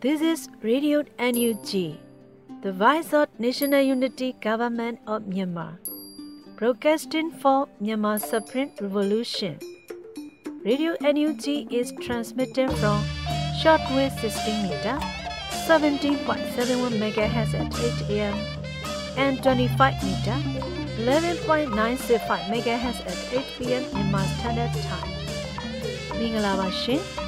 This is Radio NUG, the voice of National Unity Government of Myanmar, broadcasting for Myanmar Supreme Revolution. Radio NUG is transmitted from shortwave 16 meter, 17.71 MHz at 8 a.m. and 25 meter, 11.965 MHz at 8 p.m. Myanmar Standard Time. မင်္ဂလာပါရှင်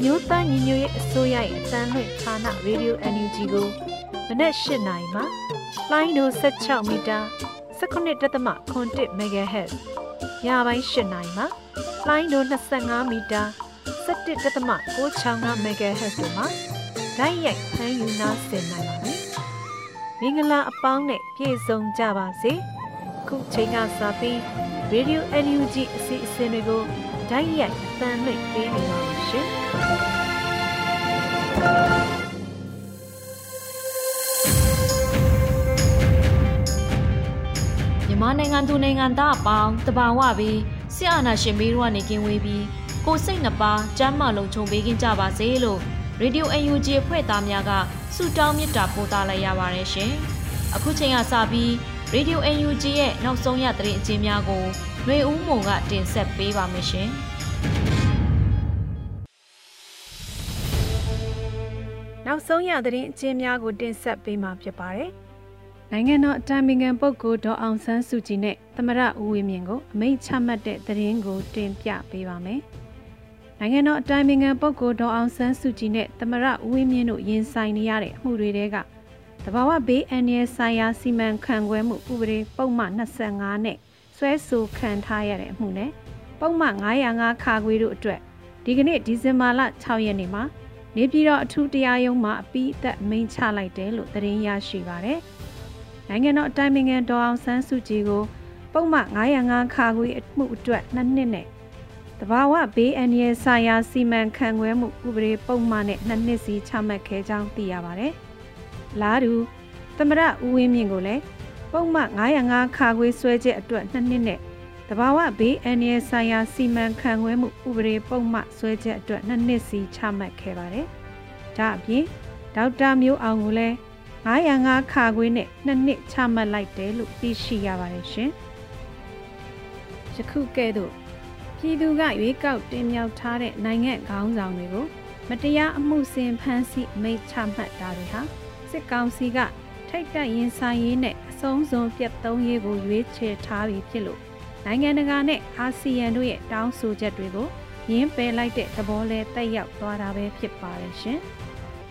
မျိုးသားညီညွတ်ရေးအစိုးရရဲ့အသံလွှင့်ဌာနရေဒီယို NUG ကိုမနက်၈နိုင်မှလိုင်းဒို16မီတာ19.7 MHz ညပိုင်း၈နိုင်မှလိုင်းဒို25မီတာ17.665 MHz တို့မှာဓာတ်ရိုက်ဖမ်းယူနာဆင်နိုင်ပါပြီ။မင်္ဂလာအပေါင်းနဲ့ပြည့်စုံကြပါစေ။ခုချိန်ကစပြီး Radio NUG အစီအစဉ်တွေကိုဓာတ်ရိုက်အသံလွှင့်ပေးနေပါရှင်။မြန်မာနိုင်ငံသူနိုင်ငံသားအပေါင်းတဘာဝပြီးဆရာနာရှင်ဘေးတို့ကနေကင်းဝေးပြီးကိုစိတ်နှပါကျမ်းမာလုံးခြုံပေးခြင်းကြပါစေလို့ရေဒီယို UNG ဖွဲ့သားများကဆုတောင်းမေတ္တာပို့သလိုက်ရပါတယ်ရှင်။အခုချိန်ကစပြီး ရေဒီယို UNG ရဲ့နောက်ဆုံးရသတင်းအကျဉ်းများကိုຫນွေဦးမုံကတင်ဆက်ပေးပါမယ်ရှင်။နောက်ဆုံးရသတင်းအကျဉ်းများကိုတင်ဆက်ပေးမှာဖြစ်ပါတယ်။နိုင်ငံတော်အတိုင်ပင်ခံပုဂ္ဂိုလ်ဒေါ်အောင်ဆန်းစုကြည်နဲ့သမရဦးဝင်းမြင့်ကိုအမိန့်ချမှတ်တဲ့သတင်းကိုတင်ပြပေးပါမယ်။နိုင်ငံတော်အတိုင်ပင်ခံပုဂ္ဂိုလ်ဒေါ်အောင်ဆန်းစုကြည်နဲ့သမရဦးဝင်းမြင့်တို့ရင်ဆိုင်နေရတဲ့အမှုတွေတဲက တဘာဝဘေးအန္တရာယ်ဆိုင်ရာစီမံခန့်ခွဲမှုဥပဒေပုံမှန်25နဲ့ဆွဲဆိုခံထားရတဲ့အမှုနဲ့ပုံမှန်905ခါခွေတို့အတွက်ဒီကနေ့ဒီဇင်ဘာလ6ရက်နေ့မှာနေပြည်တော်အထူးတရားရုံးမှာအပြီးအသက်မိန့်ချလိုက်တယ်လို့သတင်းရရှိပါတယ်။နိုင်ငံတော်အတိုင်ပင်ခံဒေါ်အောင်ဆန်းစုကြည်ကိုပုံမှန်905ခါခွေအမှုအတွက်နှစ်နှစ်နဲ့တဘာဝဘေးအန္တရာယ်ဆိုင်ရာစီမံခန့်ခွဲမှုဥပဒေပုံမှန်နဲ့နှစ်နှစ်စီချမှတ်ခဲ့ကြောင်းသိရပါတယ်။ လာတူသမရဦးဝင်းမြင့်ကိုလည်းပုံမှန်905ခါခွေဆွဲချက်အတွက်နှစ်နှစ်နဲ့တဘာဝဘေးအန္တရာယ်ဆိုင်ရာစီမံခန့်ခွဲမှုဥပဒေပုံမှန်ဆွဲချက်အတွက်နှစ်နှစ်စီချမှတ်ခဲ့ပါတယ်။ဒါအပြင်ဒေါက်တာမျိုးအောင်ကိုလည်း905ခါခွေနဲ့နှစ်နှစ်ချမှတ်လိုက်တယ်လို့သိရှိရပါတယ်ရှင်။ယခုကဲ့သို့ပြည်သူကရွေးကောက်တင်မြှောက်ထားတဲ့နိုင်ငံခေါင်းဆောင်တွေကိုမတရားအမှုဆင်ဖမ်းဆီးမိတ်ချမှတ်တာတွေဟာ စစ်ကောင်စီကထိတ်တက်ရင်ဆိုင်ရေးနဲ့အဆုံးစွန်ပြတ်သုံးရေးကိုရွေးချယ်ထားပြီးဖြစ်လို့နိုင်ငံတကာနဲ့အာဆီယံတို့ရဲ့တောင်းဆိုချက်တွေကိုရင်းပယ်လိုက်တဲ့သဘောလဲတက်ရောက်သွားတာပဲဖြစ်ပါတယ်ရှင်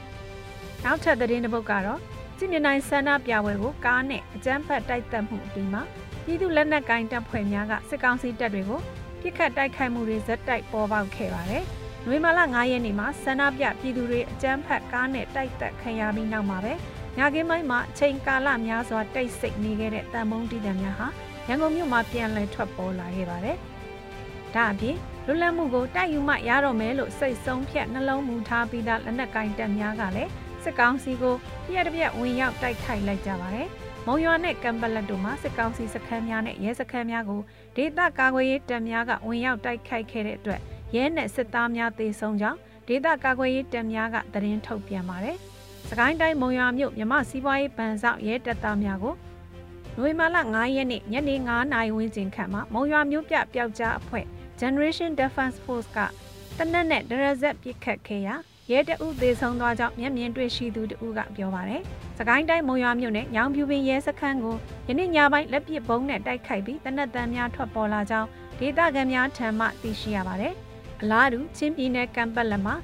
။နောက်ထပ်သတင်းတစ်ပုဒ်ကတော့စစ်မြေနိုင်ဆန္ဒပြပွဲကိုကားနဲ့အကြမ်းဖက်တိုက်တက်မှုအပြီးမှာပြည်သူလက်နက်ကိုင်တပ်ဖွဲ့များကစစ်ကောင်စီတပ်တွေကိုပြစ်ခတ်တိုက်ခိုက်မှုတွေဇက်တိုက်ပေါ်ပေါက်ခဲ့ပါတယ်။ နွေမာလ9ရက်နေ့မှာဆန္ဒပြပြည်သူတွေအကြမ်းဖက်ကားနဲ့တိုက်တက်ခံရပြီးနောက်မှာပဲညကင်းပိုင်းမှာအချိန်ကာလများစွာတိတ်ဆိတ်နေခဲ့တဲ့တန်မုံတီးတံများဟာရန်ကုန်မြို့မှာပြန်လည်ထွက်ပေါ်လာခဲ့ပါတယ်။ဒါအပြင်လွတ်လပ်မှုကိုတိုက်ယူမှရတော့မယ်လို့စိတ်ဆုံးဖြတ်နှလုံးမူထားပြီးသားလက်နက်ကင်တပ်များကလည်းစစ်ကောင်စီကိုပြည့်တပြက်ဝင်ရောက်တိုက်ခိုက်လိုက်ကြပါတယ်။မုံရွာနဲ့ကံပလက်တို့မှာစစ်ကောင်စီစခန်းများနဲ့ရဲစခန်းများကိုဒေသကာကွယ်ရေးတပ်များကဝင်ရောက်တိုက်ခိုက်ခဲ့တဲ့အတွက် ရဲနဲ့စစ်သားများသေဆုံးကြောင်းဒေသကာကွယ်ရေးတပ်များကသတင်းထုတ်ပြန်ပါတယ်။စကိုင်းတိုင်းမုံရွာမြို့မြမစီးပွားရေးဗန်ဆောက်ရဲတပ်သားများကိုနိုဝင်ဘာလ9ရက်နေ့ညနေ9နာရီဝန်းကျင်ခန့်မှာမုံရွာမြို့ပြပျောက်ကြားအဖွဲ့ Generation Defense Force ကတနက်နဲ့ဒရဇက်ပစ်ခတ်ခဲ့ရာရဲတအုပ်သေးဆုံးသွားကြောင်းမျက်မြင်တွေ့ရှိသူတဦးကပြောပါတယ်။စကိုင်းတိုင်းမုံရွာမြို့နယ်ညောင်ဖြူပင်ရဲစခန်းကိုယနေ့ညပိုင်းလက်ပစ်ဘုံနဲ့တိုက်ခိုက်ပြီးတနက်တန်များထွက်ပေါ်လာကြောင်းဒေသခံများထံမှသိရှိရပါတယ်။ အလားတူချင်းပြည်နယ်ကံပတ်လက်မှာ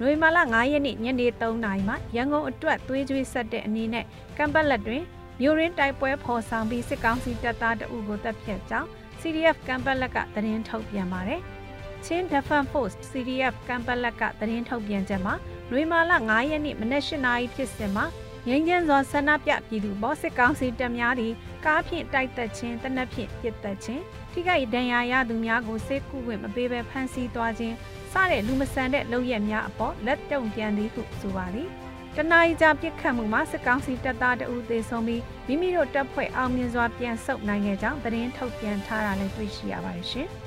နိုဝင်ဘာလ9ရက်နေ့ညနေ3နာရီမှာရန်ကုန်အတွက်သွေးကြွေးဆက်တဲ့အနေနဲ့ကံပတ်လက်တွင်မြို့ရင်းတိုက်ပွဲဖော်ဆောင်ပြီးစစ်ကောင်စီတပ်သားတအုပ်ကိုတပ်ဖြတ်ကြောင်း CDF ကံပတ်လက်ကသတင်းထုတ်ပြန်ပါတယ်။ချင်း Defense Force CDF ကံပတ်လက်ကသတင်းထုတ်ပြန်ချက်မှာလွေမာလ9ရက်နေ့မနက်၈နာရီဖြစ်စဉ်မှာငင်းကျန်းစွာဆန္ဒပြပြည်သူပေါ်စစ်ကောင်စီတပ်များသည်ကားဖြင့်တိုက်တက်ခြင်းတနက်ဖြင့်ပစ်တက်ခြင်း ထိခိုက်ဒဏ်ရာရသူများကိုစစ်ကူခွင့်မပေးဘဲဖမ်းဆီးသွားခြင်းစတဲ့လူမဆန်တဲ့လုပ်ရက်များအပေါ်လက်တုံပြန်သည်ဟုဆိုပါသည်။တနအီကြာပြစ်ခတ်မှုမှာစစ်ကောင်စီတပ်သားတအူးသေဆုံးပြီးမိမိတို့တပ်ဖွဲ့အောင်မြင်စွာပြန်ဆုတ်နိုင်ခဲ့ကြောင်းသတင်းထုတ်ပြန်ထားတာလည်းတွေ့ရှိရပါတယ်ရှင်။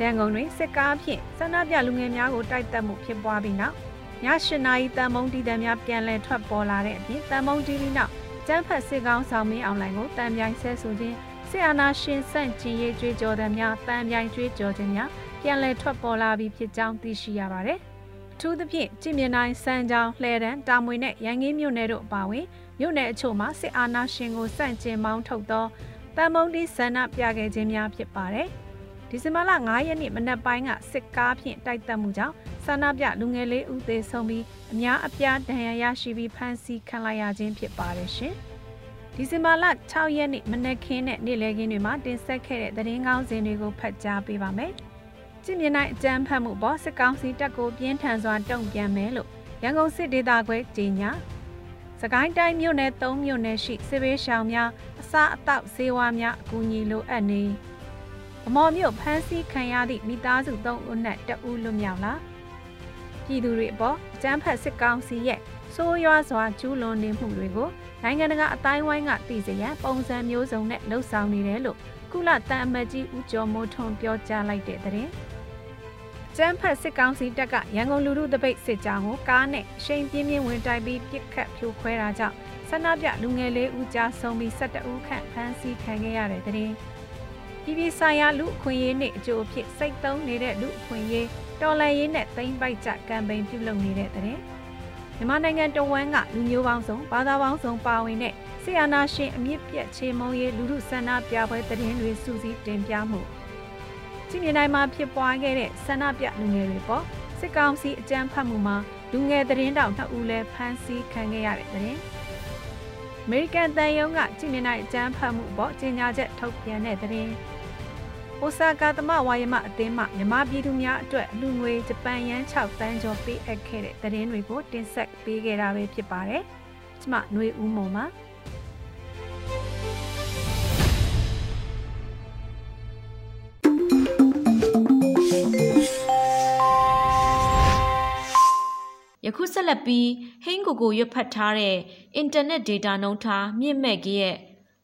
ရန်ကုန်တွင်စစ်ကားဖြင့်ဆန္ဒပြလူငယ်များကိုတိုက်တက်မှုဖြစ်ပွားပြီးနောက်၈နာရီတန်မုံတီတံများပြန်လည်ထွက်ပေါ်လာတဲ့အပြင်တန်မုံတီပြီးနောက်ကျန်းဖတ်စစ်ကောင်းဆောင်မင်းအောင်လိုင်ကိုတန်ပြိုင်ဆဲဆိုခြင်း ဆီအာနာရှင်ဆန့်ကျင်ရေးကြွေးကြော်တဲ့များတန်ပြိုင်ကြွေးကြော်ခြင်းများပြန်လည်ထွက်ပေါ်လာပြီးဖြစ်ကြောင်းသိရှိရပါတယ်။ထူးသဖြင့်ကြည်မြင်တိုင်းစံကြောင်လှဲတန်းတာမွေနဲ့ရန်ကင်းမြို့နယ်တို့အပါအဝင်မြို့နယ်အချို့မှာစစ်အာဏာရှင်ကိုစန့်ကျင်မောင်းထုတ်သောတန်မုံတီဆန္ဒပြခဲ့ခြင်းများဖြစ်ပါတယ်။ဒီဇင်ဘာလ9ရက်နေ့မနက်ပိုင်းကစစ်ကားဖြင့်တိုက်တက်မှုကြောင့်ဆန္ဒပြလူငယ်လေးဦးသေးဆုံးပြီးအများအပြားဒဏ်ရာရရှိပြီးဖမ်းဆီးခံလိုက်ရခြင်းဖြစ်ပါတယ်ရှင်။ ဒီဇင်ဘာလ6ရက်နေ့မနက်ခင်းနဲ့နေ့လယ်ခင်းတွေမှာတင်ဆက်ခဲ့တဲ့သတင်းကောင်းစင်တွေကိုဖတ်ကြားပေးပါမယ်။ကြည်မြင်နိုင်အကြမ်းဖက်မှုပေါ်စစ်ကောင်စီတပ်ကိုပြင်းထန်စွာတုံ့ပြန်မယ်လို့ရန်ကုန်စစ်ဒေသခွဲကြီးညာစကိုင်းတိုင်းမြို့နယ်၃မြို့နယ်ရှိစစ်ဘေးရှောင်များအစားအသောက်ဈေးဝါးများအကူအညီလိုအပ်နေဗမော်မြို့ဖမ်းဆီးခံရသည့်မိသားစု၃ဦးနဲ့တဦးလွတ်မြောက်လာပြည်သူတွေအပေါ်အကြမ်းဖက်စစ်ကောင်စီရဲ့ဆိုးရွားစွာကျူးလွန်နေမှုတွေကို နိုင်ငံတကာအတိုင်းဝိုင်းကသိစေရန်ပုံစံမျိုးစုံနဲ့လှုံ့ဆော်နေတယ်လို့ကုလတန်အမတ်ကြီးဦးကျော်မိုးထွန်းပြောကြားလိုက်တဲ့တဲ့ကျန်းဖတ်စစ်ကောင်စီတပ်ကရန်ကုန်လူထုတပိတ်စစ်ကြောင်းကိုကားနဲ့ရှိန်ပြင်းပြင်းဝင်တိုက်ပြီးပစ်ခတ်ဖြိုခွဲတာကြောင့်ဆန္ဒပြလူငယ်လေးဦးကြားဆုံးပြီး12ဦးခန့်ဖမ်းဆီးခံခဲ့ရတဲ့တဲ့ပြည်ပြည်ဆိုင်ရာလူအခွင့်အရေးနှင့်အကျိုးအဖြစ်စိတ်သုံးနေတဲ့လူအခွင့်အရေးတော်လှန်ရေးနဲ့သိမ်းပိုက်ကြကမ်ပိန်းပြုလုပ်နေတဲ့တဲ့ မြန်မာနိုင်ငံတဝန်းကလူမျိုးပေါင်းစုံဘာသာပေါင်းစုံပါဝင်တဲ့ဆီယနာရှင်အမြင့်ပြတ်ချေမုံရေးလူထုဆန္ဒပြပွဲတည်င်းတွေစူးစီးတင်ပြမှုကြည်မြင်တိုင်းမှာဖြစ်ပွားခဲ့တဲ့ဆန္ဒပြလူငယ်တွေပေါ်စစ်ကောင်စီအကြမ်းဖက်မှုမှာလူငယ်သတင်းတောင်နှစ်ဦးလည်းဖမ်းဆီးခံခဲ့ရတဲ့တဲ့။အမေရိကန်တန်ယုံကကြည်မြင်တိုင်းအကြမ်းဖက်မှုပေါ်ကြေညာချက်ထုတ်ပြန်တဲ့တဲ့။ အိုဆာကာသမဝါယမအသင်းမှမြမပြည်သူများအတွက်အလူငွေဂျပန်ယန်း6တန်းကျော်ပေးအပ်ခဲ့တဲ့သတင်းတွေကိုတင်ဆက်ပေးခဲ့တာပဲဖြစ်ပါတယ်။ကျမຫນွေဦးမော်ပါ။ယခုဆက်လက်ပြီးဟင်းကိုကိုရွတ်ဖတ်ထားတဲ့အင်တာနက်ဒေတာနှုန်းထားမြင့်မဲ့ကြီးရဲ့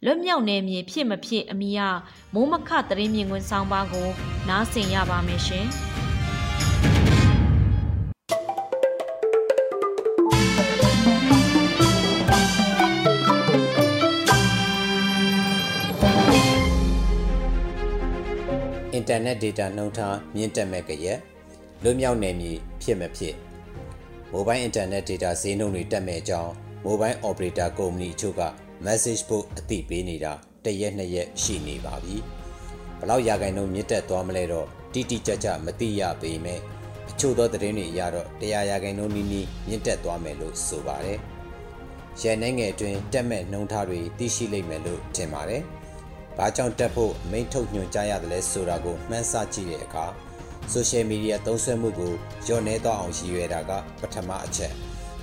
လွတ်မြောက်နေမြေဖြစ်မဖြစ်အမိယမိုးမခသတင်းမြင်ကွင်းဆောင်ပါကို နားဆင်ရပါမယ်ရှင်အင်တာနက်ဒေတာနှုန်းထားမြင့်တက်မဲ့ကြရဲ့လွတ်မြောက်နေမြေဖြစ်မဖြစ် Mobile Internet Data ဈေးနှုန်းတွေတက်မဲ့အကြောင်း Mobile Operator Company အချို့က message ပို့အသိပေးနေတာတရက်နှစ်ရက်ရှိနေပါပြီ။ဘလောက်ရာခိုင်နှုန်းမြင့်တက်သွားမလဲတော့တိတိကျကျမသိရပေမဲ့အချို့သောသတင်းတွေအရတော့တရားရာခိုင်နှုန်းနီးနီးမြင့်တက်သွားမယ်လို့ဆိုပါတယ်။ရန်နိုင်ငံအတွင်းတက်မဲ့နှုန်းထားတွေသိရှိလိမ့်မယ်လို့ထင်ပါတယ်။ဘာကြောင့်တက်ဖို့အမိန့်ထုတ်ညွှန်ကြားရတယ်လဲဆိုတာကိုမှန်းဆကြည့်တဲ့အခါဆိုရှယ်မီဒီယာသုံးစွဲမှုကိုညှော့နှဲသွားအောင်ရည်ရွယ်တာကပထမအချက်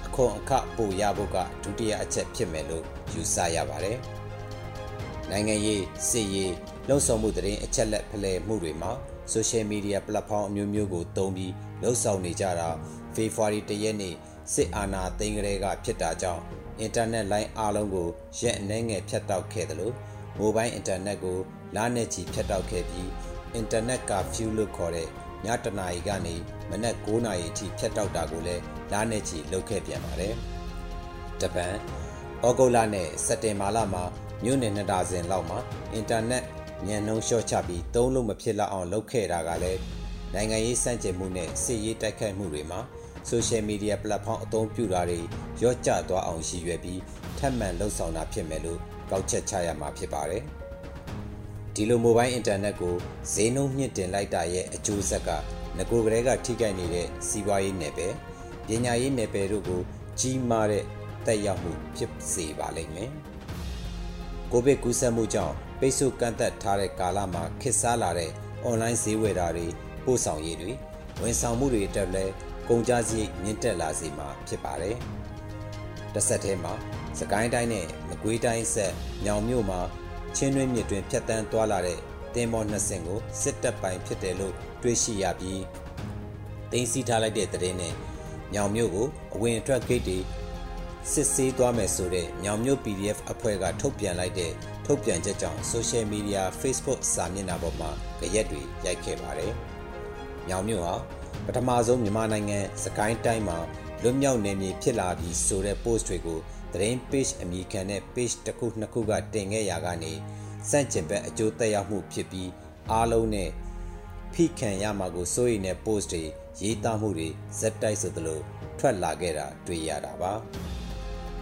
အခွန်အခပိုရဖို့ကဒုတိယအချက်ဖြစ်မယ်လို့ ယူဆရပါတယ်။နိုင်ငံရေးစစ်ရေးလှုံ့ဆော်မှုတရင်အချက်လက်ဖလှယ်မှုတွေမှာဆိုရှယ်မီဒီယာပလက်ဖောင်းအမျိုးမျိုးကိုသုံးပြီးလှုံ့ဆော်နေကြတာဖေဖော်ဝါရီ၁ရက်နေ့စစ်အာဏာသိမ်းကလေးကဖြစ်တာကြောင့်အင်တာနက်လိုင်းအားလုံးကိုရက်အနှဲငယ်ဖြတ်တောက်ခဲ့တယ်လို့မိုဘိုင်းအင်တာနက်ကိုလာနဲ့ချီဖြတ်တောက်ခဲ့ပြီးအင်တာနက်ကဖျူးလို့ခေါ်တဲ့ညတနာရီကနေမနက်9နာရီအထိဖြတ်တောက်တာကိုလည်းလားနဲ့ချီလုပ်ခဲ့ပြန်ပါတယ်။တပန် ဩဂုတ်လနဲ့စက်တင်ဘာလမှာမြို့နယ်နှစ်ဒါဇင်လောက်မှာအင်တာနက်ညံနှုံးလျှော့ချပြီးသုံးလို့မဖြစ်လောက်အောင်လုပ်ခဲ့တာကလည်းနိုင်ငံရေးစန့်ကျင်မှုနဲ့စစ်ရေးတိုက်ခိုက်မှုတွေမှာဆိုရှယ်မီဒီယာပလက်ဖောင်းအသုံးပြုတာတွေရော့ကျသွားအောင်ရည်ရွယ်ပြီးထပ်မံလှုပ်ဆောင်တာဖြစ်မယ်လို့ကောက်ချက်ချရမှာဖြစ်ပါတယ်။ဒီလိုမိုဘိုင်းအင်တာနက်ကိုဈေးနှုန်းမြင့်တင်လိုက်တာရဲ့အကျိုးဆက်ကငကိုကလေးကထိခိုက်နေတဲ့စီးပွားရေးနယ်ပယ်ပညာရေးနယ်ပယ်တို့ကိုကြီးမားတဲ့ တက်ရောက်မှုဖြစ်စေပါလိမ့်မယ်။ကိုဗစ်ကူးစက်မှုကြောင့်ပိတ်ဆို့ကန့်သက်ထားတဲ့ကာလမှာခစ်စားလာတဲ့အွန်လိုင်းဈေးဝယ်တာတွေပို့ဆောင်ရေးတွေဝန်ဆောင်မှုတွေအတွက်လည်းကုန်ကျစရိတ်မြင့်တက်လာစေမှာဖြစ်ပါတယ်။တစ်ဆက်တည်းမှာစကိုင်းတိုင်းနဲ့မကွေးတိုင်းဆက်ညောင်မြို့မှာချင်းတွင်းမြစ်တွင်ဖြတ်တန်းသွားလာတဲ့တင်မောနှစ်စင်ကိုစစ်တပ်ပိုင်ဖြစ်တယ်လို့တွေးရှိရပြီးတင်စီထားလိုက်တဲ့တဲ့နဲ့ညောင်မြို့ကိုအဝင်အထွက်ဂိတ်တွေ စစ်ဆေးသွားမယ်ဆိုတဲ့ညောင်မြို့ PDF အဖွဲ့ကထုတ်ပြန်လိုက်တဲ့ထုတ်ပြန်ချက်ကြောင့် Social Media Facebook စာမျက်နှာပေါ်မှာကြရက်တွေရိုက်ခဲ့ပါတယ်။ညောင်မြို့ဟာပထမဆုံးမြန်မာနိုင်ငံစကိုင်းတိုင်းမှာလွတ်မြောက်နေမည်ဖြစ်လာပြီဆိုတဲ့ post တွေကိုသတင်း page အမည်ခံတဲ့ page တစ်ခုနှစ်ခုကတင်ခဲ့ရာကနေစန့်ကျင်ဘက်အကျိုးသက်ရောက်မှုဖြစ်ပြီးအားလုံးနဲ့ဖိခံရမှာကိုစိုးရိမ်တဲ့ post တွေရေးသားမှုတွေဇက်တိုက်ဆိုသလိုထွက်လာခဲ့တာတွေ့ရတာပါ။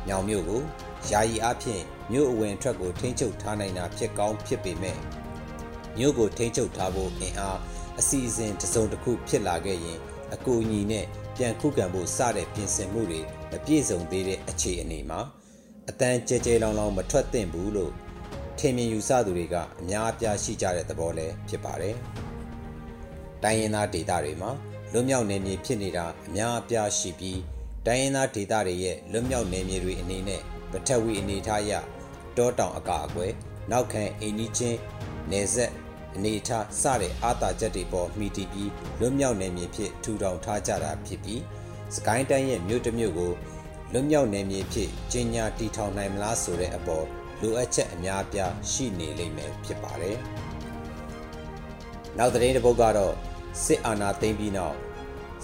ညောင်မျိုးကိုယာယီအဖြစ်မြို့အဝင်ထွက်ကိုထိန်းချုပ်ထားနိုင်တာဖြစ်ကောင်းဖြစ်ပေမဲ့မြို့ကိုထိန်းချုပ်ထားဖို့အင်အားအစီအစဉ်တစုံတစ်ခုဖြစ်လာခဲ့ရင်အကူအညီနဲ့ပြန်ခုခံဖို့စတဲ့ပြင်ဆင်မှုတွေမပြည့်စုံသေးတဲ့အခြေအနေမှာအတန်းကြဲကြဲလောင်လောင်မထွက်သင့်ဘူးလို့ထင်မြင်ယူဆသူတွေကအများအပြားရှိကြတဲ့သဘောလည်းဖြစ်ပါတယ်။တိုင်းရင်းသားဒေသတွေမှာလွတ်မြောက်နယ်မြေဖြစ်နေတာအများအပြားရှိပြီး တိုင်းရင်းသားဒေသတွေရဲ့လွတ်မြောက်နယ်မြေတွေအနေနဲ့ပထဝီအနေထားအရတောတောင်အကာအကွယ်နောက်ခံအိမ်နီးချင်းနယ်ဆက်အနေထားစတဲ့အာသာချက်တွေပေါ်မှီတည်ပြီးလွတ်မြောက်နယ်မြေဖြစ်ထူထောင်ထားကြတာဖြစ်ပြီးစကိုင်းတိုင်းရဲ့မြို့တစ်မြို့ကိုလွတ်မြောက်နယ်မြေဖြစ်ကျင်းညာတီထောင်နိုင်မလားဆိုတဲ့အပေါ်လိုအပ်ချက်အများပြားရှိနေလိမ့်မယ်ဖြစ်ပါတယ်။နောက်သတင်းတစ်ပုဒ်ကတော့စစ်အာဏာသိမ်းပြီးနောက်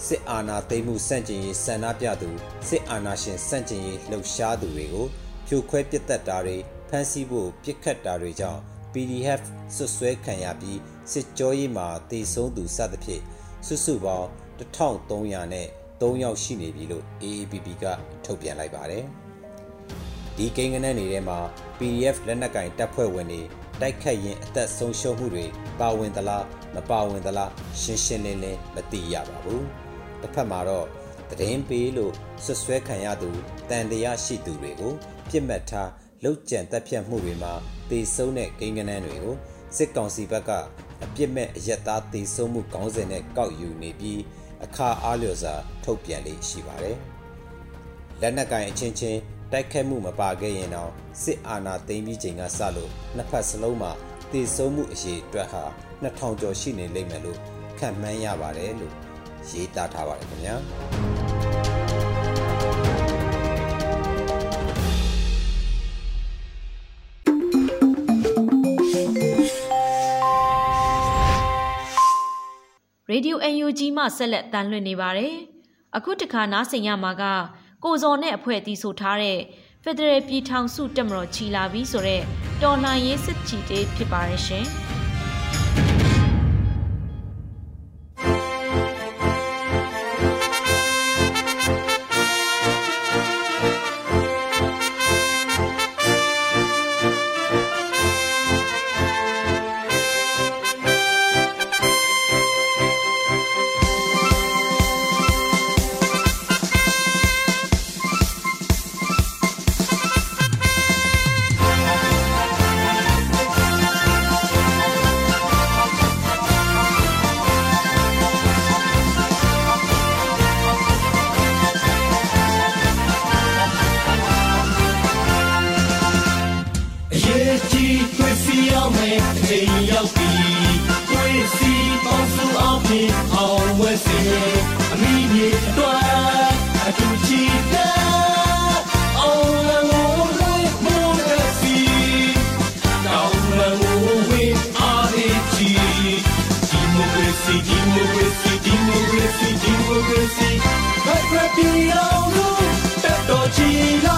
စစ်အာဏာသိမ်းမှုစန့်ကျင်ရေးဆန္ဒပြသူစစ်အာဏာရှင်စန့်ကျင်ရေးလှုပ်ရှားသူတွေကိုဖြိုခွဲပစ်သက်တာတွေဖမ်းဆီးဖို့ပြစ်ခတ်တာတွေကြောင့် PDF ဆွဆွဲခံရပြီးစစ်ကြောရေးမှာတေဆုံးသူစသဖြင့်စုစုပေါင်း1300နဲ့3ယောက်ရှိနေပြီလို့ AAPP ကထုတ်ပြန်လိုက်ပါတယ်။ဒီကိန်းဂဏန်းတွေထဲမှာ PDF လက်နက်ကင်တပ်ဖွဲ့ဝင်တွေတိုက်ခတ်ရင်အသက်ဆုံးရှုံးမှုတွေပါဝင်သလားမပါဝင်သလားရှင်းရှင်းလင်းလင်းမသိရပါဘူး။ တစ်ဖက်မှာတော့သတင်းပေးလို့ဆွဆွဲခံရသူတန်တရားရှိသူတွေကိုပြစ်မှတ်ထားလှုပ်ကြံတက်ဖြတ်မှုတွေမှာတေဆုံးတဲ့ကိန်းဂဏန်းတွေကိုစစ်ကောင်စီဘက်ကအပြစ်မဲ့အယက်သားတေဆုံးမှုခေါင်းစဉ်နဲ့ကောက်ယူနေပြီးအခါအားလျော်စွာထုတ်ပြန်လေးရှိပါတယ်။လက်နက်ကင်အချင်းချင်းတိုက်ခတ်မှုမပါခဲ့ရင်တော့စစ်အာဏာသိမ်းပြီးချိန်ကစလို့နှစ်ဖက်စလုံးမှာတေဆုံးမှုအရေးအတွက်ဟာ2000ကျော်ရှိနေလိမ့်မယ်လို့ခန့်မှန်းရပါတယ်လို့ ရေးသားထားပါတယ်ခင်ဗျာရေဒီယို UNG မှဆက်လက်တန်လွှင့်နေပါတယ်။အခုတခါနားဆင်ရမှာကကိုဇော်နဲ့အဖွဲ့အစည်းဆိုထားတဲ့ Federal ပြည်ထောင်စုတက်မတော်ချီလာပြီဆိုတော့တော်လှန်ရေးစစ်ချီတေးဖြစ်ပါရဲ့ရှင်။ 疲劳路，太多疲劳。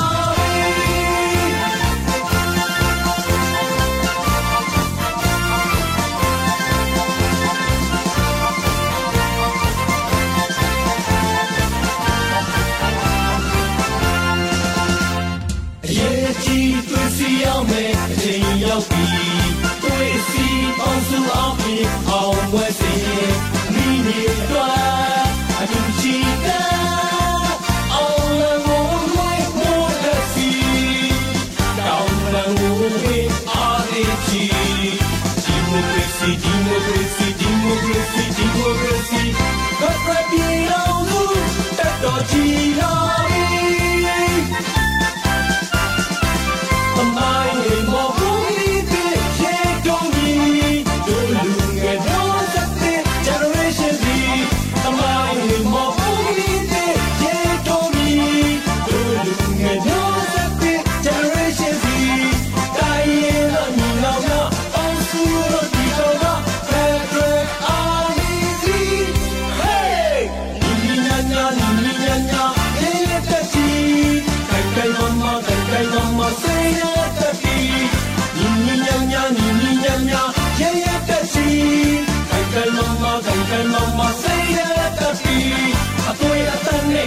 业绩最需要美，更要比；最需要比，好业绩。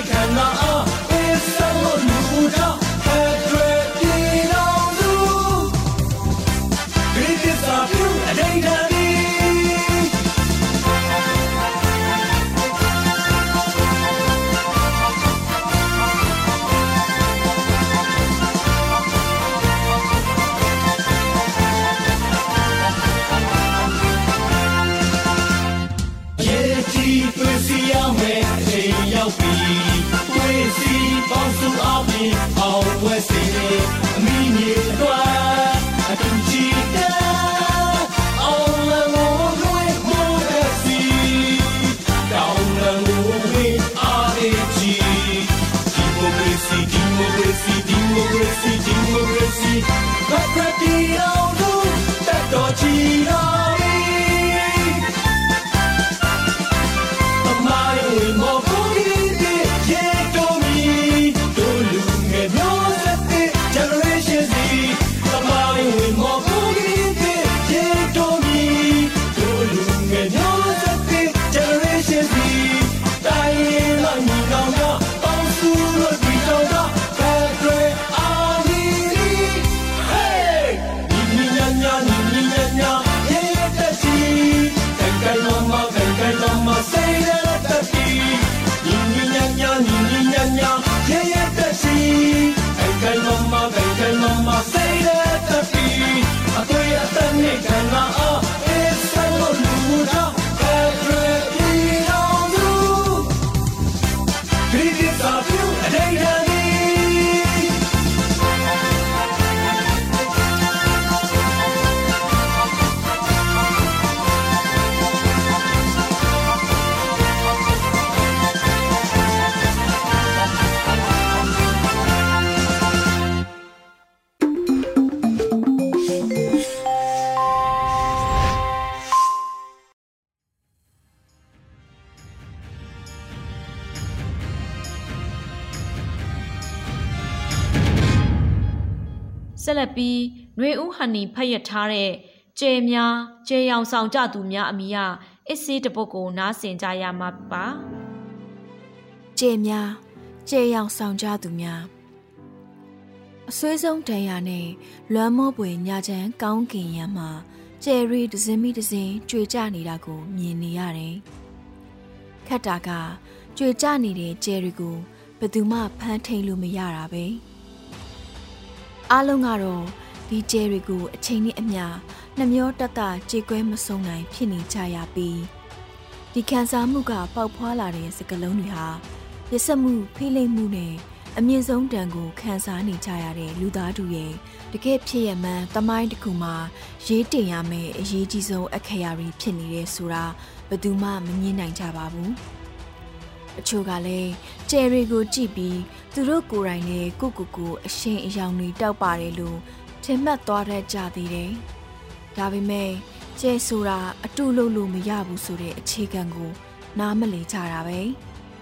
ဆ ဟန်နီဖတ်ရထားတဲ့ကျဲများကျဲရောင်ဆောင်ကြသူများအမိယအစ်စေးတပုတ်ကိုနားဆင်ကြရမှာပါကျဲများကျဲရောင်ဆောင်ကြသူများအဆွေးဆုံးတန်ရာနဲ့လွမ်းမောပွေညာချမ်းကောင်းကင်ရံမှာကျယ်ရီဒဇင်းမီဒဇင်းကြွေကြနေတာကိုမြင်နေရတယ်ခက်တာကကြွေကြနေတဲ့ကျယ်ရီကိုဘယ်သူမှဖမ်းထိန်လို့မရတာပဲ။အားလုံးကတော့ ဒီကျဲတွေကိုအချိန်နဲ့အမျှနှမျောတက်တာကြေကွဲမဆုံးနိုင်ဖြစ်နေကြရပြီးဒီခံစားမှုကပေါက်ဖွာလာတဲ့စကလုံးတွေဟာရစမှုဖိလိမ့်မှုနဲ့အမြင့်ဆုံးတန်ကိုခံစားနေကြရတဲ့လူသားတို့ရဲ့တကယ်ဖြစ်ရမှန်းတမိုင်းတစ်ခုမှာရေးတင်ရမယ့်အရေးကြီးဆုံးအခရာတွေဖြစ်နေတယ်ဆိုတာဘယ်သူမှမငြင်းနိုင်ကြပါဘူးအချို့ကလည်းကျယ်တွေကိုကြည့်ပြီးသူတို့ကိုယ်တိုင်နဲ့ကိုကိုကိုအရှင်အယောင်တွေတောက်ပါတယ်လို့ ထင်မှတ်သွားတတ်ကြသေးတယ်။ဒါပေမဲ့ကျဲဆိုတာအတူလို့လို့မရဘူးဆိုတဲ့အခြေခံကို နားမလည်ကြတာပဲ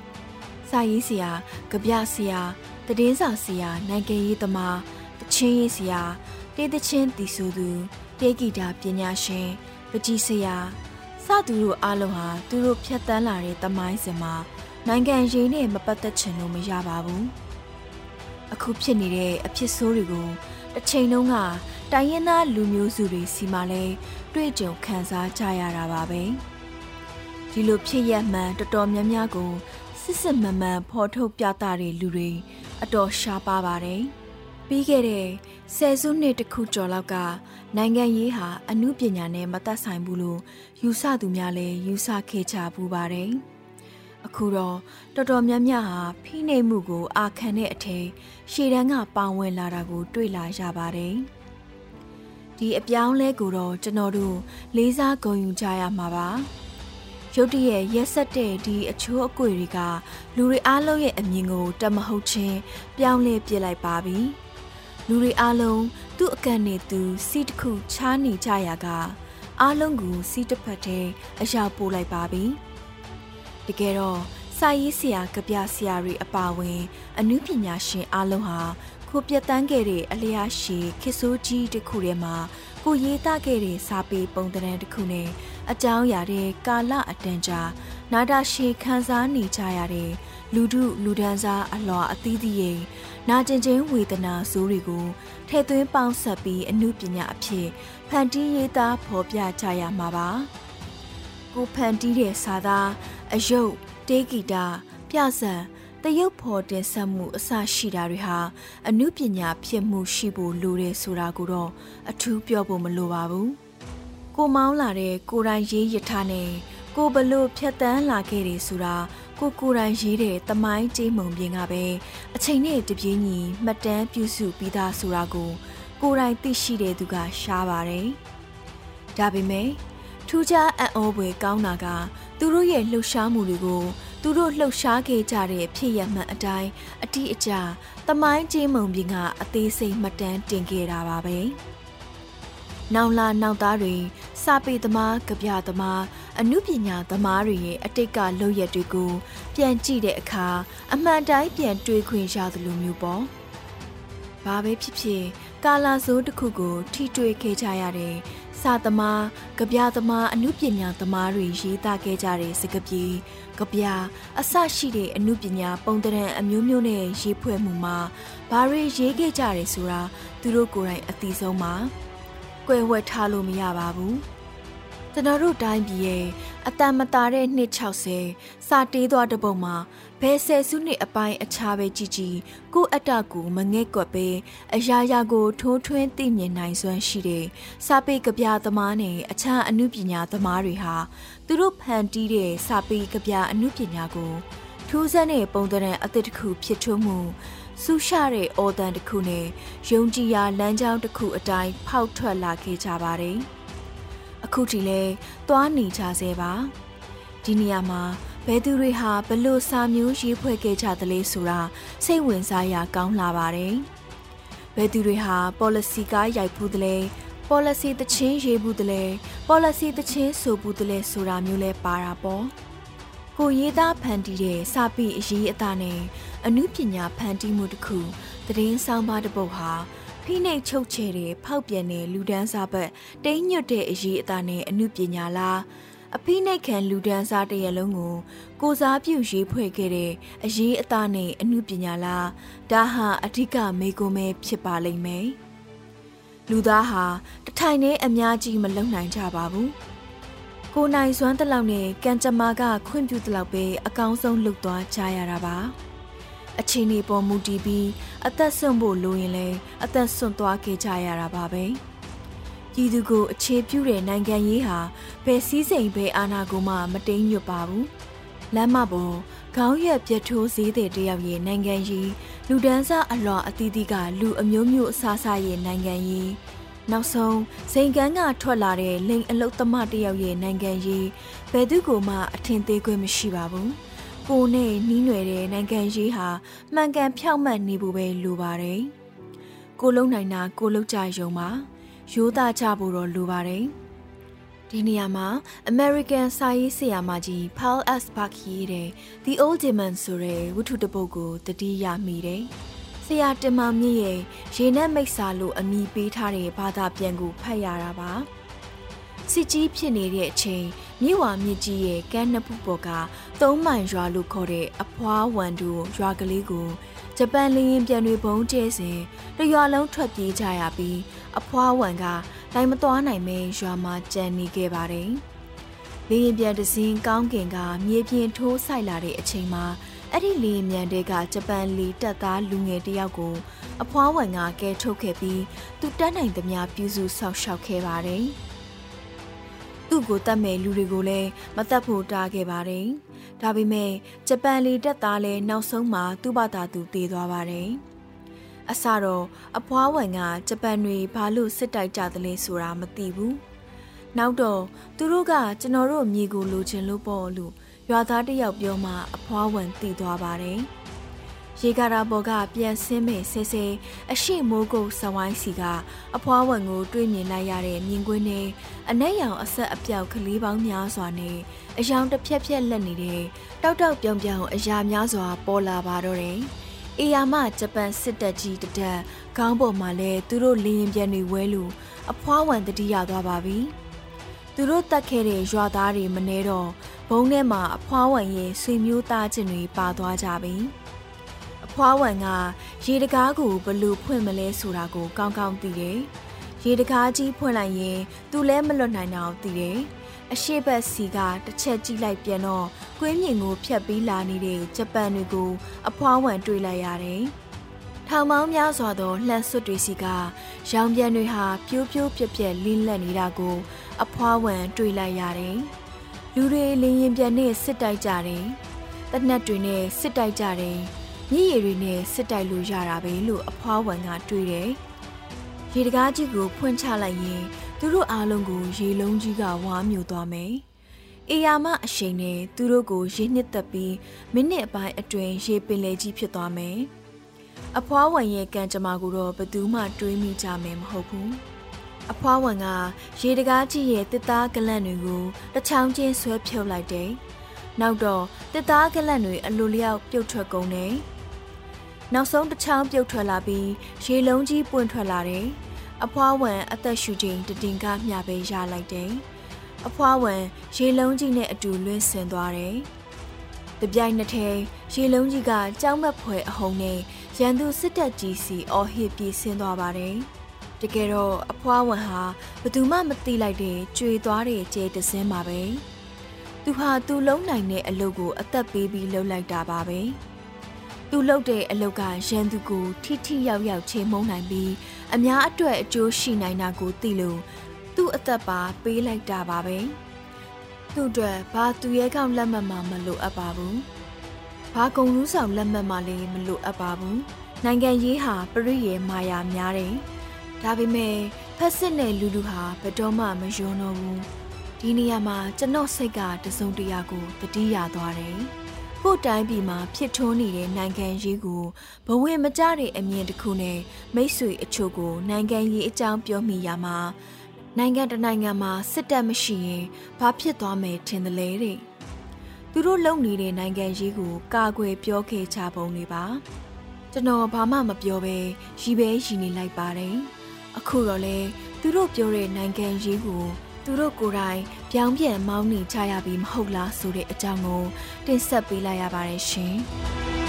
။စာရေးဆရာ၊ကြပြဆရာ၊တည်င်းစာဆရာ၊နိုင်ငံရေးသမား၊တချင်းရေးဆရာ၊တေးသချင်းတီဆိုသူတေးဂီတာပညာရှင်ပကြီးဆရာစသူတို့အားလုံးဟာသူတို့ဖြတ်တန်းလာတဲ့သမိုင်းစင်မှာနိုင်ငံရေးနဲ့မပတ်သက်ချင်လို့မရပါဘူးအခုဖြစ်နေတဲ့အဖြစ်ဆိုးတွေကို တစ်ချိန်လုံးကတိုင်းရင်းသားလူမျိုးစုတွေစီမှာလဲတွေ့ကြုံခံစားကြရတာပါပဲဒီလိုဖြစ်ရမှန်တော်တော်များများကိုစစ်စစ်မှန်မှန်ဖော်ထုတ်ပြသတဲ့လူတွေအတော်ရှားပါပါတယ်ပြီးခဲ့တဲ့ဆယ်စုနှစ်တခုကျော်လောက်ကနိုင်ငံရေးဟာအမှုပညာနဲ့မသက်ဆိုင်ဘူးလို့ယူဆသူများလည်းယူဆခဲ့ကြပူပါတယ်။ အခုတော့တော်တော်များများဟာဖိနှိပ်မှုကိုအာခံတဲ့အထည်ရှေ့တန်းကပါဝင်လာတာကို တွေ့လာရပါတယ်။ဒီအပြောင်းလဲကိုတော့ကျွန်တော်တို့လေးစားဂုဏ်ယူကြရမှာပါ။ရုတ်တရက်ရက်ဆက်တဲ့ဒီအချိုးအကွေတွေကလူတွေအားလုံးရဲ့အမြင်ကိုတမဟုတ်ချင်းပြောင်းလဲပြစ်လိုက်ပါပြီ။လူတွေအားလုံးသူ့အကန့်နဲ့သူစီးတစ်ခုချားနေကြရကအားလုံးကိုစီးတစ်ဖက်ထဲအရာပို့လိုက်ပါပြီ။ တကယ်တော့စာရေးဆရာကပြဆရာတွေအပါဝင် အနုပညာရှင်အလုံးဟာခိုပြတ်တန်းခဲ့တဲ့အလျားရှိခေဆိုးကြီးတစ်ခုထဲမှာကိုရေးသားခဲ့တဲ့စာပေပုံသဏ္ဍာန်တစ်ခုနဲ့အကြောင်းအရာတဲ့ကာလအတန်ကြာနာတာရှည်ခန်းစားနေကြရတဲ့လူထုလူဒန်းစားအလွာအသီးသီးရဲ့နာကျင်ချင်းဝေဒနာဆိုးတွေကိုထည့်သွင်းပေါင်းစပ်ပြီးအမှုပညာအဖြစ်ဖန်တီးရေးသားဖော်ပြကြရမှာပါကိုဖန်တီးတဲ့စာသား အယုတ်တေးဂီတာပြဇံတရုပ်ဖော်တင်ဆက်မှုအစရှိတာတွေဟာအမှုပညာဖြစ်မှုရှိဖို့လိုတယ်ဆိုတာကိုတော့အထူးပြောဖို့မလိုပါဘူးကိုမောင်းလာတဲ့ကိုရိုင်းရေးရထားနဲ့ကိုဘလို့ဖြတ်တန်းလာခဲ့တယ်ဆိုတာကိုကိုရိုင်းရေးတဲ့တမိုင်းကြေးမုံပြင်ကပဲအချိန်နဲ့တပြေးညီမှတ်တမ်းပြုစုပြီးသားဆိုတာကိုကိုရိုင်းသိရှိတဲ့သူကရှားပါတယ်ဒါပေမဲ့ ထူးခြားအံ့ဩဖွယ်ကောင်းတာကသူတို့ရဲ့လှုပ်ရှားမှုတွေကိုသူတို့လှုပ်ရှားခဲ့ကြတဲ့ဖြစ်ရမှန်အတိုင်းအတိအကျတမိုင်းကျေးမုံပြင်ကအသေးစိတ်မှတ်တမ်းတင်ခဲ့တာပါပဲ။နောင်လာနောက်သားတွေစာပေသမားကြပြသမားအမှုပညာသမားတွေရဲ့အတိတ်ကလုပ်ရက်တွေကိုပြန်ကြည့်တဲ့အခါအမှန်တိုင်းပြန်တွေးခွင့်ရသလိုမျိုးပေါ့။ဘာပဲဖြစ်ဖြစ်ကာလာဆိုးတစ်ခုကို ထိတွေ့ခဲ့ကြရတဲ့ စာသမား၊ကြပြသမားအမှုပညာသမားတွေရေးသားခဲ့ကြတဲ့စကားပြေကြပြအစရှိတဲ့အမှုပညာပုံတရံအမျိုးမျိုးနဲ့ရေးဖွဲ့မှုမှာဘာတွေရေးခဲ့ကြတယ်ဆိုတာသူတို့ကိုယ်တိုင်အသိဆုံးပါ။ကွယ်ဝှက်ထားလို့မရပါဘူး။ ကျွန်တော်တို့တိုင်းပြည်ရဲ့အတန်မတာတဲ့နှစ်60စာတေးသွားတဲ့ပုံမှာဘယ်ဆယ်စုနှစ်အပိုင်းအခြားပဲကြည်ကြည်ကိုအတ္တကိုမငဲ့ကွက်ပဲအရာရာကိုထိုးထွင်းသိမြင်နိုင်စွမ်းရှိတဲ့စာပေကဗျာသမားနဲ့အခြားအမှုပညာသမားတွေဟာသူတို့ဖန်တီးတဲ့စာပေကဗျာအမှုပညာကိုထူးဆန်းတဲ့ပုံသဏ္ဍာန်အသစ်တစ်ခုဖြစ်ထွန်းမှုဆူရှတဲ့အော်တန်တစ်ခုနဲ့ယုံကြည်ရာလမ်းကြောင်းတစ်ခုအတိုင်းဖောက်ထွက်လာခဲ့ကြပါတယ်။ အခုထိလဲသွားနေကြသေးပါဒီနေရာမှာဘယ်သူတွေဟာဘလို့စာမျိုးရေးဖွဲ့ခဲ့ကြသလဲဆိုတာစိတ်ဝင်စားရာကောင်းလာပါတယ်ဘယ်သူတွေဟာ policy ကားရိုက်ဖူးသလဲ policy တချင်းရေးဘူးတလဲ policy တချင်းဆိုဘူးတလဲဆိုတာမျိုးလဲပါတာပေါ့ကိုရေးသားဖန်တီးတဲ့စာပေအရေးအသားနဲ့အမှုပညာဖန်တီးမှုတစ်ခုသတင်းဆောင်ပါတစ်ပုဒ်ဟာ ဖိနှိပ်ချုပ်ချယ်တဲ့ဖောက်ပြန်တဲ့လူဒန်းစားဘက်တိမ်ညွတ်တဲ့အရေးအသားနဲ့အမှုပညာလားအဖိနှိပ်ခံလူဒန်းစားတရလုံးကို ကိုစားပြုရေးဖွဲ့ခဲ့တဲ့အရေးအသားနဲ့အမှုပညာလားဒါဟာအဓိကမေကွန်ပဲဖြစ်ပါလိမ့်မယ်လူသားဟာတထိုင်နဲ့အများကြီးမလုံနိုင်ကြပါဘူးကိုနိုင်စွမ်းတလောက်နဲ့ကံကြမ္မာကခွင့်ပြုတလောက်ပဲအကောင်းဆုံးလုပ်သွားကြရတာပါ။ အချိန်နေပေါ်မူတည်ပြီးအသက်ဆွန့်ဖို့လိုရင်လည်းအသက်ဆွန့်သွားခဲ့ကြရတာပါပဲပြည်သူကိုအခြေပြုတဲ့နိုင်ငံရေးဟာဘယ်စည်းစိမ်ဘယ်အာဏာကိုမှမတိမ်ညွတ်ပါဘူးလမ်းမပေါ်ခေါင်းရက်ပြတ်ထိုးစည်းတဲ့တယောက်ရဲ့နိုင်ငံရေးလူဒန်းစားအလွန်အသီးသီးကလူအမျိုးမျိုးအစားအစာရဲ့နိုင်ငံရေးနောက်ဆုံးစိန်ကန်းကထွက်လာတဲ့လိန်အလုတ်သမတယောက်ရဲ့နိုင်ငံရေးဘယ်သူကမှအထင်သေးခွင့်မရှိပါဘူး။ ကိုနဲ့နှီးနွယ်တဲ့နိုင်ငံရေးဟာမှန်ကန်ဖြောက်မှတ်နေဖို့ပဲလိုပါတယ်။ကိုလုံးနိုင်တာကိုလုံးကြယုံပါရိုးသားကြဖို့တော့လိုပါတယ်။ဒီနေရာမှာ American စာရေးဆရာမကြီး Paul S. Buck ရေးတဲ့ The Old Demon ဆိုတဲ့ဝတ္ထုတစ်ပုဒ်ကိုတတိယမိတယ်။ဆရာတင်မောင်မြင့်ရဲ့ရေနက်မိတ်စာလို့အမည်ပေးထားတဲ့ဘာသာပြန်ကိုဖတ်ရတာပါ။ စစ်ကြီးဖြစ်နေတဲ့အချိန်မြေဝါမြစ်ကြီးရဲ့ကမ်းနှစ်ဖူးပေါ်ကသုံးမိုင်ရွာလို့ခေါ်တဲ့အဖွားဝန်တူရွာကလေးကိုဂျပန်လေရင်ပြန်တွေဘုံကျဲစဉ်တရွာလုံးထွက်ပြေးကြရပြီးအဖွားဝန်ကလိုက်မသွားနိုင်မဲရွာမှာကြံနေခဲ့ပါတယ်။လေရင်ပြန်တစင်းကောင်းကင်ကမြေပြင်ထိုးဆိုင်လာတဲ့အချိန်မှာအဲ့ဒီလေမြန်တွေကဂျပန်လေတပ်သားလူငယ်တယောက်ကိုအဖွားဝန်ကကဲထုတ်ခဲ့ပြီးသူတက်နိုင်သမျှပြုစုဆောက်ရှောက်ခဲ့ပါတယ်။ သူ့ကိုတတ်မဲ့လူတွေကိုလည်းမတတ်ဖို့တားခဲ့ပါတယ်။ဒါပေမဲ့ဂျပန်လေတပ်သားလည်းနောက်ဆုံးမှာသူ့ဘာသာသူတည်သွားပါတယ်။အစတော့အဖွားဝန်ကဂျပန်တွေဘာလို့စစ်တိုက်ကြသလဲဆိုတာမသိဘူး။နောက်တော့သူတို့ကကျွန်တော်တို့မြေကိုလိုချင်လို့ပေါ့လို့ရွာသားတယောက်ပြောမှအဖွားဝန်သိသွားပါတယ်။ ရေကာတာပေါ်ကပြန်ဆင်းမဲ့ဆဲဆဲအရှိမိုးကုတ်စဝိုင်းစီကအဖွားဝင်ကိုတွေ့မြင်လိုက်ရတဲ့မြင်ကွင်းနဲ့အနက်ရောင်အဆက်အပြောက်ကလေးပေါင်းများစွာနဲ့အယောင်တစ်ဖြက်ဖြက်လက်နေတဲ့တောက်တောက်ပြောင်ပြောင်အရာများစွာပေါ်လာပါတော့တယ်။အေယာမဂျပန်စစ်တပ်ကြီးတတက်ခေါင်းပေါ်မှာလဲသူတို့လင်းရင်ပြန်တွေဝဲလို့အဖွားဝင်တတိယသွားပါပြီ။သူတို့တတ်ခဲ့တဲ့ရွာသားတွေမနေတော့ဘုံထဲမှာအဖွားဝံရဲ့ဆွေမျိုးသားချင်းတွေပါသွားကြပြီအ ဖွားဝံကရေတကားကိုဘလို့ဖွင့်မလဲဆိုတာကိုကောင်းကောင်းသိတယ်ရေတကားကြီးဖွင့်လိုက်ရင်သူလဲမလွတ်နိုင်တော့သိတယ်အရှိဘက်စီကတစ်ချက်ကြည့်လိုက်ပြန်တော့ကွင်းမြင်ကိုဖြတ်ပြီးလာနေတဲ့ဂျပန်တွေကိုအဖွားဝံတွေ့လိုက်ရတယ်။ထောင်ပေါင်းများစွာသောလှန်စွတ်တွေစီကရောင်ပြန်တွေဟာပြိုးပြိုးပြက်ပြက်လင်းလက်နေတာကို အဖွားဝံတွေ့လိုက်ရတယ်။လူတွေလင်းရင်ပြန်နဲ့စစ်တိုက်ကြတယ်။တနက်တွေနဲ့စစ်တိုက်ကြတယ်။ မြည်ရည်တွေနဲ့စစ်တိုက်လို့ရတာပဲလို့အဖွားဝံကတွေ့တယ်။ရေတကားကြီးကိုဖွင့်ချလိုက်ရင်သူတို့အားလုံးကိုရေလုံးကြီးကဝါမျိုးသွားမယ်။အေယာမအရှိန်နဲ့သူတို့ကိုရေနှစ်သက်ပြီးမိနစ်အပိုင်းအတွင်းရေပင်လေကြီးဖြစ်သွားမယ်။အဖွားဝန်ရဲ့ကံကြမ္မာကိုတော့ဘယ်သူမှတွေးမိကြမယ်မဟုတ်ဘူး။အဖွားဝန်ကရေတကားကြီးရဲ့တစ်သားကလန့်တွေကိုတစ်ချောင်းချင်းဆွဲဖြုတ်လိုက်တယ်။နောက်တော့တစ်သားကလန့်တွေအလိုလျောက်ပြုတ်ထွက်ကုန်တယ်။ နောက်ဆုံးတစ်ချောင်းပြုတ်ထွက်လာပြီးရေလုံးကြီးပွင့်ထွက်လာတယ်။အဖွားဝန်အသက်ရှူချိန်တတင်ကမျှပဲရလိုက်တယ်။အဖွားဝန်ရေလုံးကြီးနဲ့အတူလွင့်ဆင်သွားတယ်။တပြိုင်နက်တည်းရေလုံးကြီးကကြောင်းမက်ဖွယ်အဟုန်နဲ့ရန်သူစစ်တပ်ကြီးစီအော်ဟစ်ပြေးဆင်းသွားပါတယ်။တကယ်တော့အဖွားဝန်ဟာဘသူမှမသိလိုက်တဲ့ကြွေသွားတဲ့ကျဲတစင်းပါပဲ။သူဟာသူ့လုံးနိုင်တဲ့အလုပ်ကိုအသက်ပေးပြီးလုပ်လိုက်တာပါပဲ။ သူလုပ်တဲ့အလုပ်ကရန်သူကိုထိထိရောက်ရောက်ချိန်မုံနိုင်ပြီးအများအတွက်အကျိုးရှိနိုင်တာကိုသိလို့သူ့အသက်ပါပေးလိုက်တာပါပဲသူ့အတွက်ဘာသူရဲကောင်းလက်မှတ်မှမလိုအပ်ပါဘူးဘာကုံလူးဆောင်လက်မှတ်မှလည်းမလိုအပ်ပါဘူးနိုင်ငံရေးဟာပရိယေမာယာများတယ်ဒါပေမဲ့ဖက်စစ်နဲ့လူလူဟာဘယ်တော့မှမယွန်းတော့ဘူးဒီနေရာမှာကျွန်တော်စိတ်ကတစုံတရာကိုတတိယသွားတယ် ကို့တိုင်းပြည်မှာဖြစ်ထွန်းနေတဲ့နိုင်ငံရေးကိုဘဝင်မကြတဲ့အမြင်တစ်ခုနဲ့မိတ်ဆွေအချို့ကိုနိုင်ငံရေးအကြောင်းပြောမိရမှာနိုင်ငံတနိုင်ငံမှာစစ်တပ်မရှိရင်ဘာဖြစ်သွားမယ်ထင်တယ်လေတဲ့သူတို့လုံနေတဲ့နိုင်ငံရေးကိုကာကွယ်ပြောခဲ့ချပုံတွေပါကျွန်တော်ဘာမှမပြောဘဲရီပဲရီနေလိုက်ပါတယ်အခုတော့လေသူတို့ပြောတဲ့နိုင်ငံရေးကိုသူတို့ကိုယ်တိုင် ပြောင်းပြန်မောင်းနေကြရပြီမဟုတ်လားဆိုတဲ့အကြောင်းကိုတင်ဆက်ပေးလိုက်ရပါတယ်ရှင်။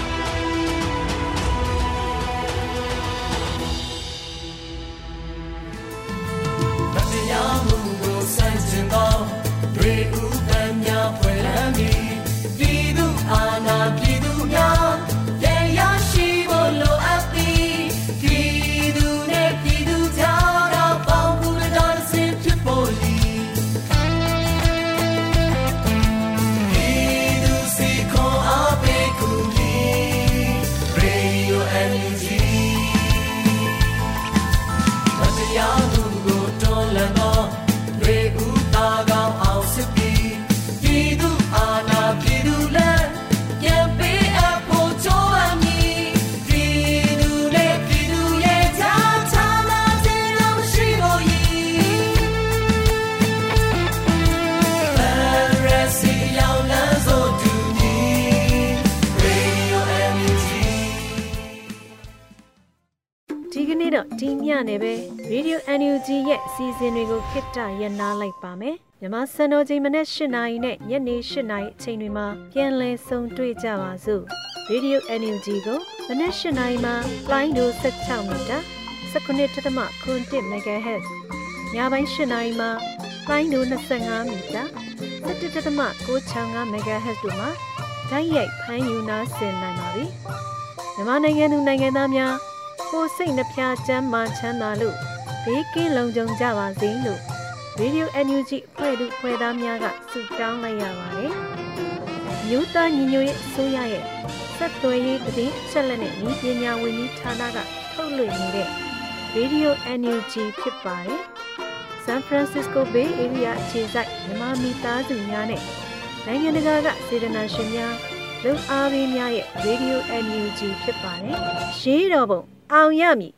စံတော်ချိန်မနေ့၈နာရီနဲ့ညနေ၈နာရီအချိန်တွေမှာပြန်လည်ဆုံတွေ့ကြပါစို့။ Radio NUG ကိုမနေ့၈နာရီမှာလိုင်းဒို16မီတာ19.7 MHz ညပိုင်း၈နာရီမှာလိုင်းဒို25မီတာ17.665 MHz တို့မှာဓာတ်ရိုက်ဖမ်းယူနာဆင်နိုင်ပါပြီ။မြန်မာနိုင်ငံသူနိုင်ငံသားများကိုစိတ်နှဖျားချမ်းမာချမ်းသာလို့ဘေးကင်းလုံခြုံကြပါစေလို့ Radio NUG ဖွဲ့သူဖွဲ့သားများကဆုတောင်းလိုက်ရပါတယ်။မြို့သားညီညွတ်ရေးအစိုးရရဲ့ဆက်သွယ်ရေးတည်င်းချက်လက်နဲ့ဤပညာဝန်ကြီးဌာနကထုတ်လွှင့်နေတဲ့ Radio NUG ဖြစ်ပါတယ်။ San Francisco Bay Area အခြေစိုက်မြန်မာမိသားစုများနဲ့နိုင်ငံတကာကစေတနာရှင်များလုံအားပေးများရဲ့ Radio NUG ဖြစ်ပါတယ်။ရေးတော်ပုံအောင်ရမည်